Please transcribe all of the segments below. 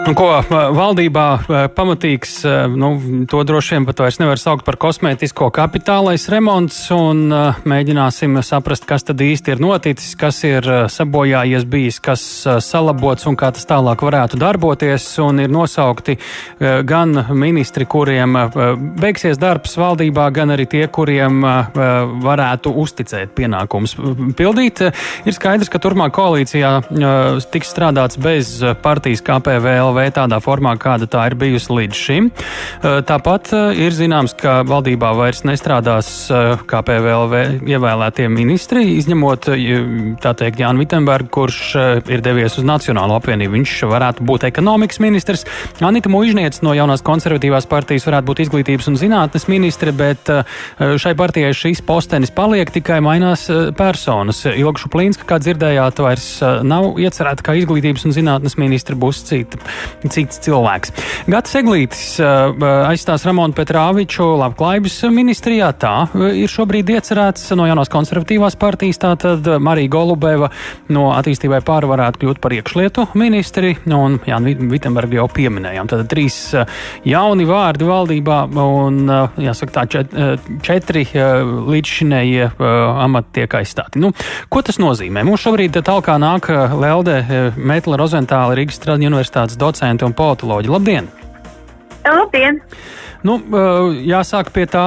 Nu, ko valdībā pamatīgs, nu, to droši vien pat vairs nevar saukt par kosmētisko kapitālais remonts, un mēģināsim saprast, kas tad īsti ir noticis, kas ir sabojājies bijis, kas salabots un kā tas tālāk varētu darboties, un ir nosaukti gan ministri, kuriem beigsies darbs valdībā, gan arī tie, kuriem varētu uzticēt pienākums pildīt. Ir skaidrs, ka turmāk koalīcijā tiks strādāts bez partijas KPVL KPLV tādā formā, kāda tā ir bijusi līdz šim. Tāpat ir zināms, ka valdībā vairs nestrādās KPLV ievēlētie ministri, izņemot, tā teikt, Jānu Vitsenbergu, kurš ir devies uz Nacionālo apvienību. Viņš varētu būt ekonomikas ministrs. Anita Mužniec no jaunās konservatīvās partijas varētu būt izglītības un zinātnes ministre, bet šai partijai šīs postenis paliek, tikai mainās personas. Ilgšu Plīnska, kā dzirdējāt, vairs nav iecerēta kā izglītības un zinātnes ministra, būs cita cits cilvēks. Gats Eglītis aizstās Ramonu Petrāviču labklājības ministrijā. Tā ir šobrīd iecerēts no jaunās konservatīvās partijas. Tātad Marija Golubeva no attīstībai pāri varētu kļūt par iekšlietu ministri, un Jānis Vitsenbergs jau pieminējām. Tad trīs jauni vārdi valdībā, un jāsaka tā, čet, četri līdzšinējie amati tiek aizstāti. Nu, ko tas nozīmē? Mums šobrīd talkā nāk Lelde Mētla Rozentāla Rīgas Stradiņu universitātes docents docenti un politoloģi. Labdien! Labdien! Nu, jāsāk pie tā,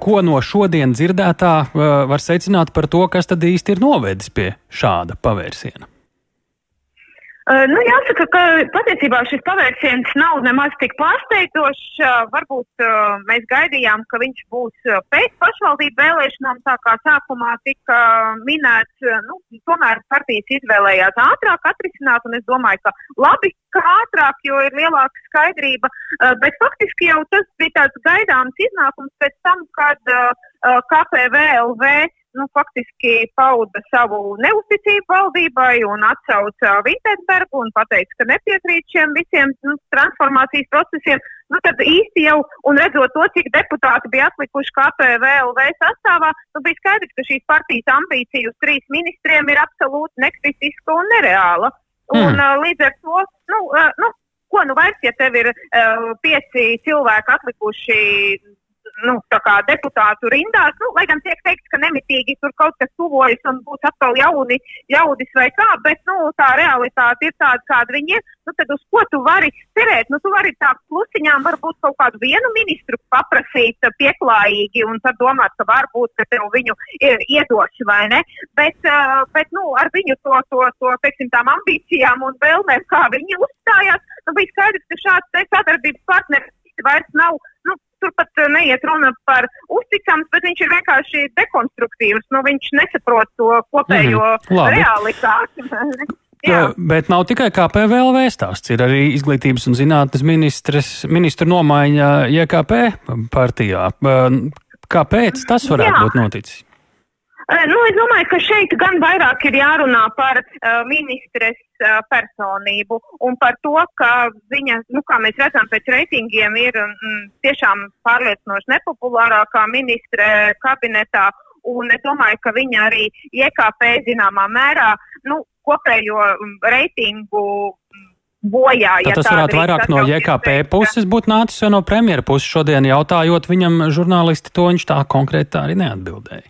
ko no šodien dzirdētā var secināt par to, kas tad īsti ir novedis pie šāda pavērsiena. Uh, nu, jāsaka, ka patiesībā šis pavērsiens nav nemaz tik pārsteidzošs. Uh, varbūt uh, mēs gaidījām, ka viņš būs pēc pašvaldību vēlēšanām, tā kā sākumā tika minēts. Nu, tomēr partijas izvēlējās ātrāk atrisināt, un es domāju, ka labi, ka ātrāk, jo ir lielāka skaidrība. Bet faktiski jau tas bija tāds gaidāms iznākums pēc tam, kad KPVLV nu, faktiski pauda savu neusticību valdībai un atsauca Vitsenbergu un teica, ka nepiekrīt šiem visiem nu, transformācijas procesiem. Nu, tad īsti jau, un redzot to, cik deputāti bija atlikuši KPVLV sastāvā, nu, bija skaidrs, ka šīs partijas ambīcija uz trīs ministriem ir absolūti nekritiska un nereāla. Mm. Un, uh, līdz ar to, nu, uh, nu, ko nu vairs, ja tev ir uh, pieci cilvēki atlikuši nu, deputātu rindās, nu, lai gan tiek teikts, ka nemitīgi tur kaut kas tuvojas un būs atkal jauni, jaudis vai kā, bet nu, tā realitāte ir tāda, kāda viņi ir. Nu, tad uz ko tu vari cerēt? Nu, tu vari tā klusiņām varbūt kaut kādu vienu ministru paprasīt pieklājīgi un tad domāt, ka varbūt, ka tev viņu iedos vai ne. Bet, uh, bet nu, ar viņu to, to, to teiksim, tām ambīcijām un vēlmēm, kā viņi uzstājās, nu, bija skaidrs, ka šāds sadarbības partneris vairs nav tur pat eh, neiet runa par uzticams, bet viņš ir vienkārši dekonstruktīvs. Nu, viņš nesaprot to kopējo mm -hmm. realitāti. Jā. Bet nav tikai kā PVLV stāsts, ir arī izglītības un zinātnes ministra nomaiņa JKP partijā. Kāpēc tas varētu Jā. būt noticis? Eh, nu, es domāju, ka šeit gan vairāk ir jārunā par uh, ministres uh, personību un par to, ka viņa, nu, kā mēs redzam, pēc reitingiem ir mm, tiešām pārliecinoši nepopulārākā ministre kabinetā. Un es domāju, ka viņa arī IKP zināmā mērā nu, kopējo mm, reitingu mm, bojā. Ja tas varētu vairāk no JKP puses būt nācis vai no premjera puses šodien jautājot viņam žurnālisti to viņš tā konkrēti tā arī neatbildēja.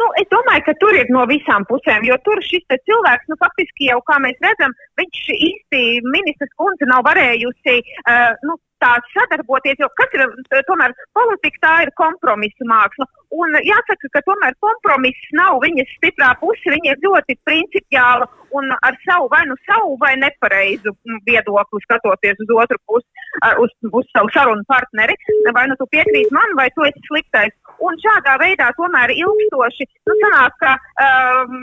Nu, es domāju, ka tur ir no visām pusēm, jo tur šis cilvēks, nu, faktiski jau, kā mēs redzam, viņš īsti ministrs kundze nav varējusi, uh, nu, tā sadarboties, jo kas ir, tomēr politika tā ir kompromisa māksla. Un jāsaka, ka tomēr kompromiss nav viņas stiprā puse, viņa ir ļoti principiāla un ar savu vai nu savu vai nepareizu viedokli skatoties uz otru pusi, uz, uz savu sarunu partneri, vai nu tu piekrīti man, vai tu esi sliktais. Un šādā veidā tomēr ilgstoši, nu, sanāk, ka um,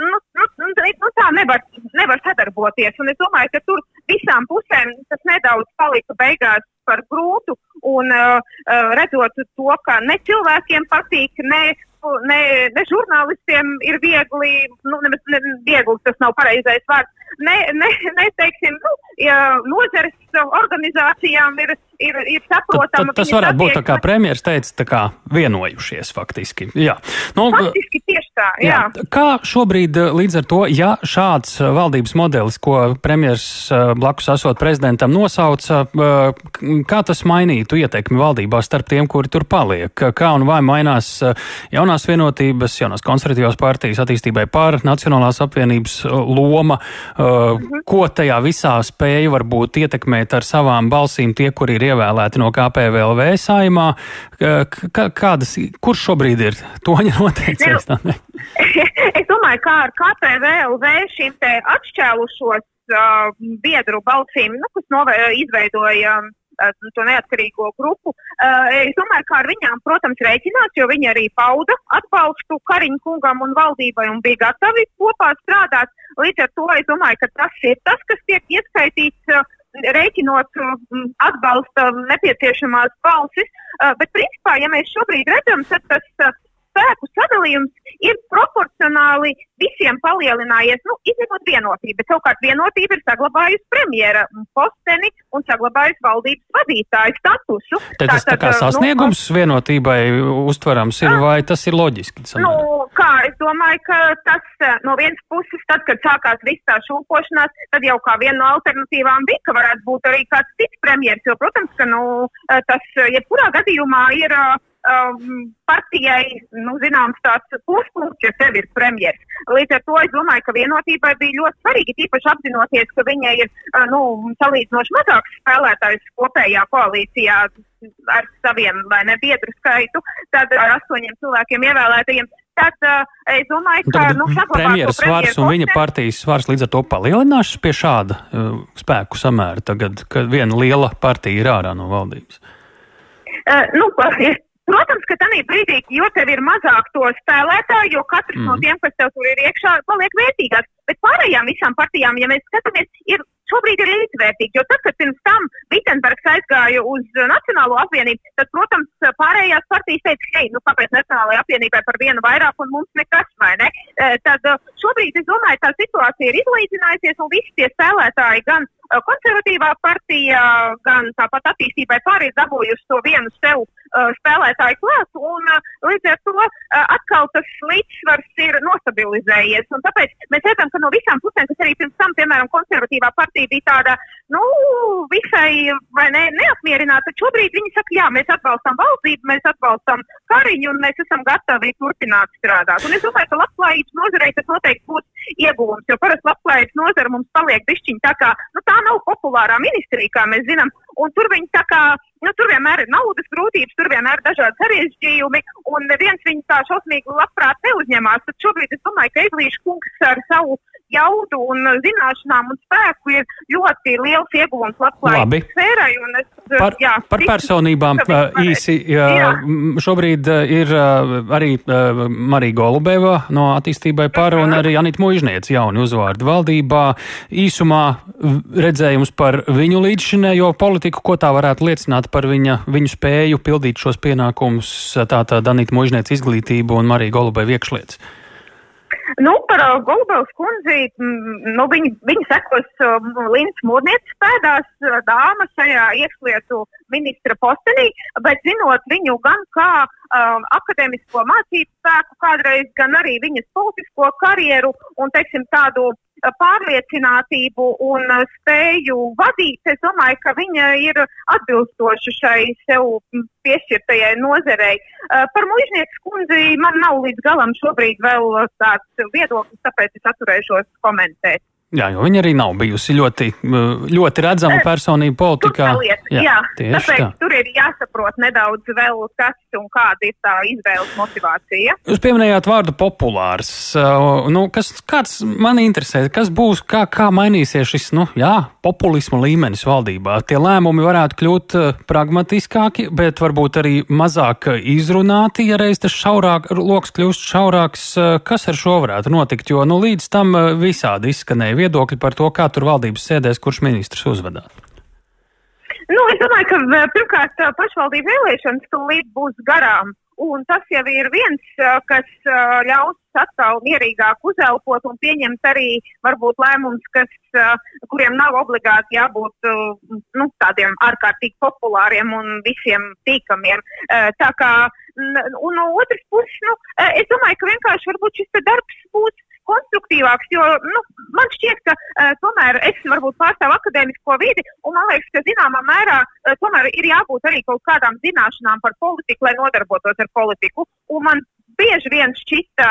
nu, nu, nu, nu, tā nevar, nevar sadarboties. Un es domāju, ka tur visām pusēm tas nedaudz palika beigās par grūtu. Un uh, uh, redzot to, ka ne cilvēkiem patīk, ne, ne, ne žurnālistiem ir viegli, nu, ne, ne, viegli tas nav pareizais vārds, ne, ne, ne teiksim, nu, ja nozares organizācijām ir, ir, ir saprotama. Tas varētu būt tā kā premjeras teica, tā kā vienojušies faktiski. Jā. Nu, faktiski tieši tā, jā. jā. Kā šobrīd līdz ar to, ja šāds valdības modelis, ko premjers blakus esot prezidentam nosauca, kā tas mainītu ietekmi valdībā starp tiem, kuri tur paliek? Kā un vai mainās jaunās vienotības, jaunās konservatīvās partijas attīstībai pār Nacionālās apvienības loma, mhm. ko tajā visā spēja varbūt ietekmēt ar savām balsīm tie, kuri ir ievēlēti no KPVLV saimā? Kādas, kurš šobrīd ir toņa noteicējs? es domāju, kā ar KPVLV šīm te atšķēlušos uh, biedru balsīm, nu, kas novē, izveidoja uh, to neatkarīgo grupu. Es domāju, ka ar viņām, protams, rēķinās, jo viņi arī pauda atbalstu Kariņu kungam un valdībai un bija gatavi kopā strādāt. Līdz ar to es domāju, ka tas ir tas, kas tiek ieskaitīts. Rēķinot atbalsta nepieciešamās balsis, uh, bet principā, ja mēs šobrīd redzam, tad tas uh, spēku sadalījums ir proporcionāli visiem palielinājies, nu, izņemot vienotību. Bet savukārt vienotība ir saglabājusi premjera posteni un saglabājusi valdības vadītāju statusu. Tad tas tā kā nu, sasniegums nu, vienotībai uztverams ir, vai tas ir loģiski? Samērā? Nu, kā, es domāju, ka tas no vienas puses, tad, kad sākās viss tā šūpošanās, tad jau kā viena no alternatīvām bija, ka varētu būt arī kāds cits premjeras, jo, protams, ka, nu, tas jebkurā gadījumā ir uh, um, partijai, nu, zināms, tāds pluspunkts, ja tev ir premjeras. Līdz ar to es domāju, ka vienotībai bija ļoti svarīgi, tīpaši apzinoties, ka viņai ir, uh, nu, salīdzinoši mazāks spēlētājs kopējā koalīcijā ar saviem, ne, biedru skaitu, tad ar astoņiem cilvēkiem ievēlētajiem. Tad uh, es domāju, ka nu, premjeras svars un viņa partijas svars līdz ar to palielinās pie šāda uh, spēku samēra tagad, kad viena liela partija ir ārā no valdības. Uh, nu, Protams, ka tajā brīdī, jo tev ir mazāk to spēlētāju, jo katrs mm. no mhm. tiem, kas tev tur ir iekšā, paliek vērtīgāks. Bet pārējām visām partijām, ja mēs skatāmies, ir šobrīd ir līdzvērtīgi. Jo tad, kad pirms tam Vitsenbergs aizgāja uz Nacionālo apvienību, tad, protams, pārējās partijas teica, hei, nu kāpēc Nacionālajai apvienībai par vienu vairāk un mums nekas, vai ne? E, tad šobrīd, es domāju, tā situācija ir izlīdzinājusies un visi tie spēlētāji gan konservatīvā partija, gan tāpat attīstībai pārējais dabūjusi to vienu sev spēlētāju klāt, un līdz ar to atkal tas līdzsvars ir nostabilizējies. Un tāpēc mēs redzam, ka no visām pusēm, kas arī pirms tam, piemēram, konservatīvā partija bija tāda, nu, visai ne, neapmierināta, tad šobrīd viņi saka, jā, mēs atbalstam valdību, mēs atbalstam kariņu un mēs esam gatavi turpināt strādāt. Un es domāju, ka labklājības nozarei tas noteikti būs ieguvums, jo parasti labklājības nozara mums paliek bišķiņ tā kā, nu, tā nav populārā ministrija, kā mēs zinām, un tur viņi tā kā nu, tur vienmēr ir naudas grūtības, tur vienmēr ir dažādi sarežģījumi, un neviens viņu tā šausmīgi labprāt neuzņemās. Tad šobrīd es domāju, ka Eglīša kungs ar savu jaudu un zināšanām un spēku ir ļoti liels ieguvums labklājības sfērai. Es, par, jā, par personībām īsi. Jā, jā. Šobrīd ir arī Marija Golubeva no attīstībai par un arī Anita Muižniec jauni uzvārdi valdībā. Īsumā redzējums par viņu līdzšinējo politiku, ko tā varētu liecināt par viņa, viņu spēju pildīt šos pienākumus, tātad Anita Muižniec izglītību un Marija Golubeva iekšlietas. Nu, par uh, Golubovas kundzi, mm, nu, viņi, viņi sekos uh, Līnas Mūrnieces pēdās uh, dāma šajā iekšlietu ministra postenī, bet zinot viņu gan kā um, akadēmisko mācību spēku kādreiz, gan arī viņas politisko karjeru un, teiksim, tādu pārliecinātību un spēju vadīt, es domāju, ka viņa ir atbilstoša šai sev piešķirtajai nozarei. Par mužnieku kundzi man nav līdz galam šobrīd vēl tāds viedoklis, tāpēc es atturēšos komentēt. Jā, jo viņa arī nav bijusi ļoti, ļoti redzama personība politikā. Jā, jā, tāpēc tā. tur ir jāsaprot nedaudz vēl, kas un kāda ir tā izvēles motivācija. Jūs pieminējāt vārdu populārs. Nu, kas, kāds man interesē, kas būs, kā, kā mainīsies šis, nu, jā, populisma līmenis valdībā? Tie lēmumi varētu kļūt pragmatiskāki, bet varbūt arī mazāk izrunāti, ja reiz tas šaurāk, loks kļūst šaurāks. Kas ar šo varētu notikt? Jo, nu, līdz tam visādi izskanēja viedokļi par to, kā tur valdības sēdēs, kurš ministrs uzvedās? Nu, es domāju, ka pirmkārt pašvaldību vēlēšanas tūlīt būs garām. Un tas jau ir viens, kas ļaus atkal mierīgāk uzelpot un pieņemt arī varbūt lēmumus, kas, kuriem nav obligāti jābūt nu, tādiem ārkārtīgi populāriem un visiem tīkamiem. Tā kā un no otras puses, nu, es domāju, ka vienkārši varbūt šis darbs būs konstruktīvāks, jo nu, man šķiet, ka uh, tomēr es varbūt pārstāvu akadēmisko vidi, un man liekas, ka zināmā mērā uh, tomēr ir jābūt arī kaut kādām zināšanām par politiku, lai nodarbotos ar politiku. Un man bieži vien šķita,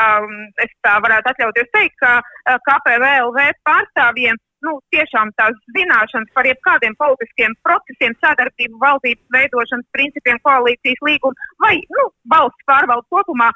es tā varētu atļauties teikt, ka uh, KPVLV pārstāvjiem nu, tiešām tās zināšanas par jebkādiem politiskiem procesiem, sadarbību, valdības veidošanas principiem, koalīcijas līgumu vai nu, valsts pārvaldes kopumā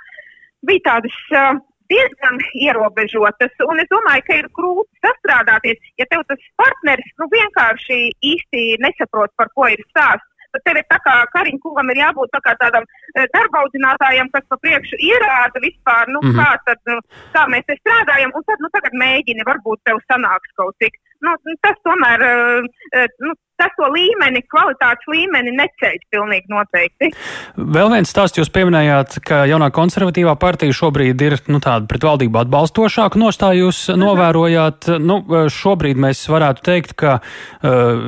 bija tādas uh, diezgan ierobežotas. Un es domāju, ka ir grūti sastrādāties, ja tev tas partneris nu, vienkārši īsti nesaprot, par ko ir stāsts. Tev ir tā kā Kariņš kungam ir jābūt tā tādam e, darba audzinātājam, kas pa priekšu ierāda vispār, nu, mm -hmm. kā, tad, nu, kā mēs te strādājam, un tad, nu, tagad mēģini, varbūt tev sanāks kaut cik. Nu, tas tomēr, uh, nu, tas to līmeni, kvalitātes līmeni neceļ pilnīgi noteikti. Vēl viens stāsts jūs pieminējāt, ka jaunā konservatīvā partija šobrīd ir nu, tāda pret valdību atbalstošāka nostāja. Jūs mhm. novērojāt, nu, šobrīd mēs varētu teikt, ka uh,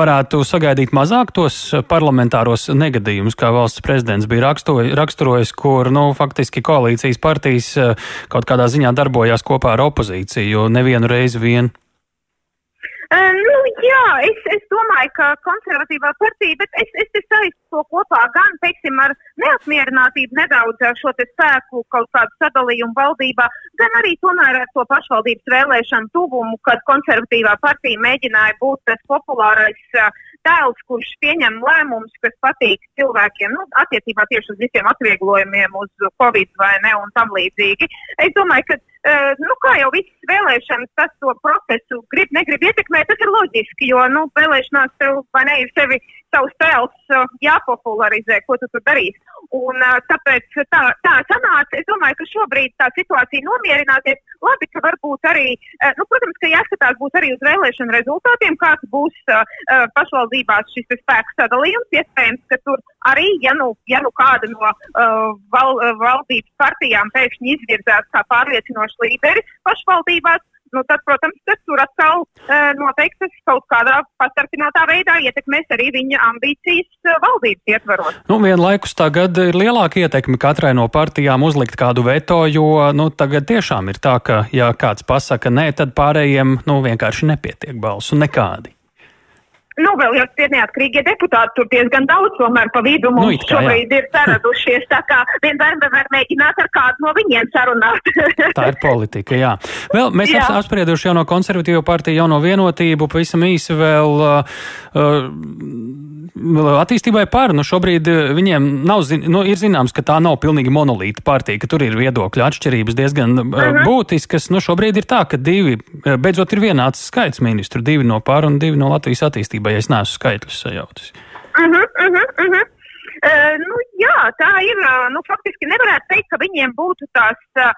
varētu sagaidīt mazāk tos parlamentāros negadījumus, kā valsts prezidents bija rakstoj, raksturojis, kur, nu, faktiski koalīcijas partijas uh, kaut kādā ziņā darbojās kopā ar opozīciju nevienu reizi vien. Uh, nu, jā, es, es domāju, ka konservatīvā partija, bet es, es te saistu to kopā gan, teiksim, ar neapmierinātību nedaudz šo spēku kaut kādu sadalījumu valdībā, gan arī tomēr ar to pašvaldības vēlēšanu tuvumu, kad konservatīvā partija mēģināja būt tas populārais tēls, kurš pieņem lēmumus, kas patīk cilvēkiem, nu, attiecībā tieši uz visiem atvieglojumiem, uz Covid vai ne un tam līdzīgi. Es domāju, ka nu, kā jau visas vēlēšanas, tas to procesu grib, negrib ietekmēt, tas ir loģiski, jo, nu, vēlēšanās tev vai ne ir sevi savs tēls uh, jāpopularizē, ko tu tur darīsi. Un uh, tāpēc tā, tā sanāca, es domāju, ka šobrīd tā situācija nomierināsies. Labi, ka varbūt arī, nu, protams, ka jāskatās būs arī uz vēlēšanu rezultātiem, kāds būs pašvaldībās šis spēku sadalījums. Iespējams, ka tur arī, ja nu, ja nu kāda no uh, val, uh, valdības partijām pēkšņi izvirzās kā pārliecinošs līderis pašvaldībās, nu, tad, protams, tas tur atkal uh, noteikti tas kaut kādā pastarpinātā veidā ietekmēs arī viņa ambīcijas uh, valdības ietvaros. Nu, vienlaikus tagad ir lielāka ietekme katrai no partijām uzlikt kādu veto, jo nu, tagad tiešām ir tā, ka ja kāds pasaka nē, tad pārējiem nu, vienkārši nepietiek balsu nekādi. Nu, vēl jau tie neatkarīgie deputāti tur diezgan daudz, tomēr pa vidu nu, mums nu, kā, šobrīd jā. ir saradušies, tā kā vienmēr var mēģināt ar kādu no viņiem sarunāt. tā ir politika, jā. Vēl mēs jā. apsprieduši jau no konservatīvo partiju, jau no vienotību, pavisam īsi vēl uh, uh, attīstībai par, nu šobrīd uh, viņiem nav, zin, nu, ir zināms, ka tā nav pilnīgi monolīta partija, ka tur ir viedokļu atšķirības diezgan uh, uh mhm. -huh. būtiskas. Nu, šobrīd ir tā, ka divi, uh, beidzot ir vienāds skaits ministru, divi no par un divi no Latvijas attīstības kārtībā, ja es neesmu skaitļus sajaucis. Uh -huh, uh -huh, uh -huh. Uh, nu, jā, tā ir. Uh, nu, faktiski nevarētu teikt, ka viņiem būtu tās uh,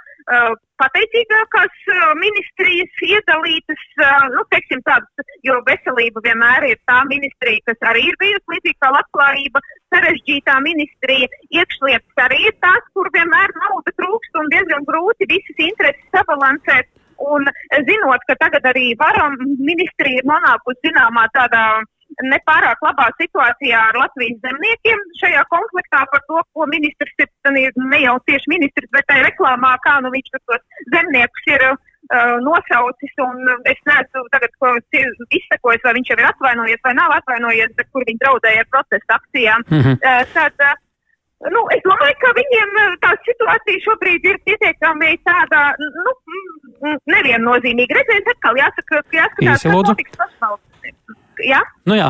pateicīgākās uh, ministrijas iedalītas, uh, nu, teiksim, tādas, jo veselība vienmēr ir tā ministrija, kas arī ir bijusi līdzīga kā labklājība, sarežģītā ministrija, iekšlietas arī ir tās, kur vienmēr nauda trūkst un diezgan grūti visas intereses sabalansēt. Un zinot, ka tagad arī varam ministrija ir nonākusi zināmā tādā nepārāk labā situācijā ar Latvijas zemniekiem šajā konfliktā par to, ko ministrs ir, ne jau tieši ministrs, bet tai reklāmā, kā nu viņš tos zemniekus ir uh, nosaucis, un es neesmu tagad izsekojis, vai viņš jau ir atvainojies vai nav atvainojies, bet kur viņi draudēja ar protesta akcijām. Mm -hmm. uh, tad, uh, Nu, es domāju, ka viņiem tā situācija šobrīd ir pietiekami tāda, nu, neviennozīmīga. Redziet, atkal jāsaka, ka jāskatās, kas notiks pašvaldības. Ja? Nu jā,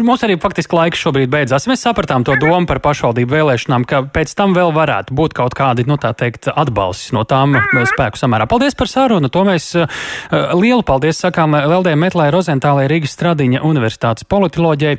mums arī faktiski laiks šobrīd beidzās. Mēs sapratām to domu par pašvaldību vēlēšanām, ka pēc tam vēl varētu būt kaut kādi, nu tā teikt, atbalsts no tām mhm. spēku samērā. Paldies par sarunu. To mēs uh, lielu paldies sakām Leldē Metlai Rozentālai Rīgas Stradiņa Universitātes politoloģijai.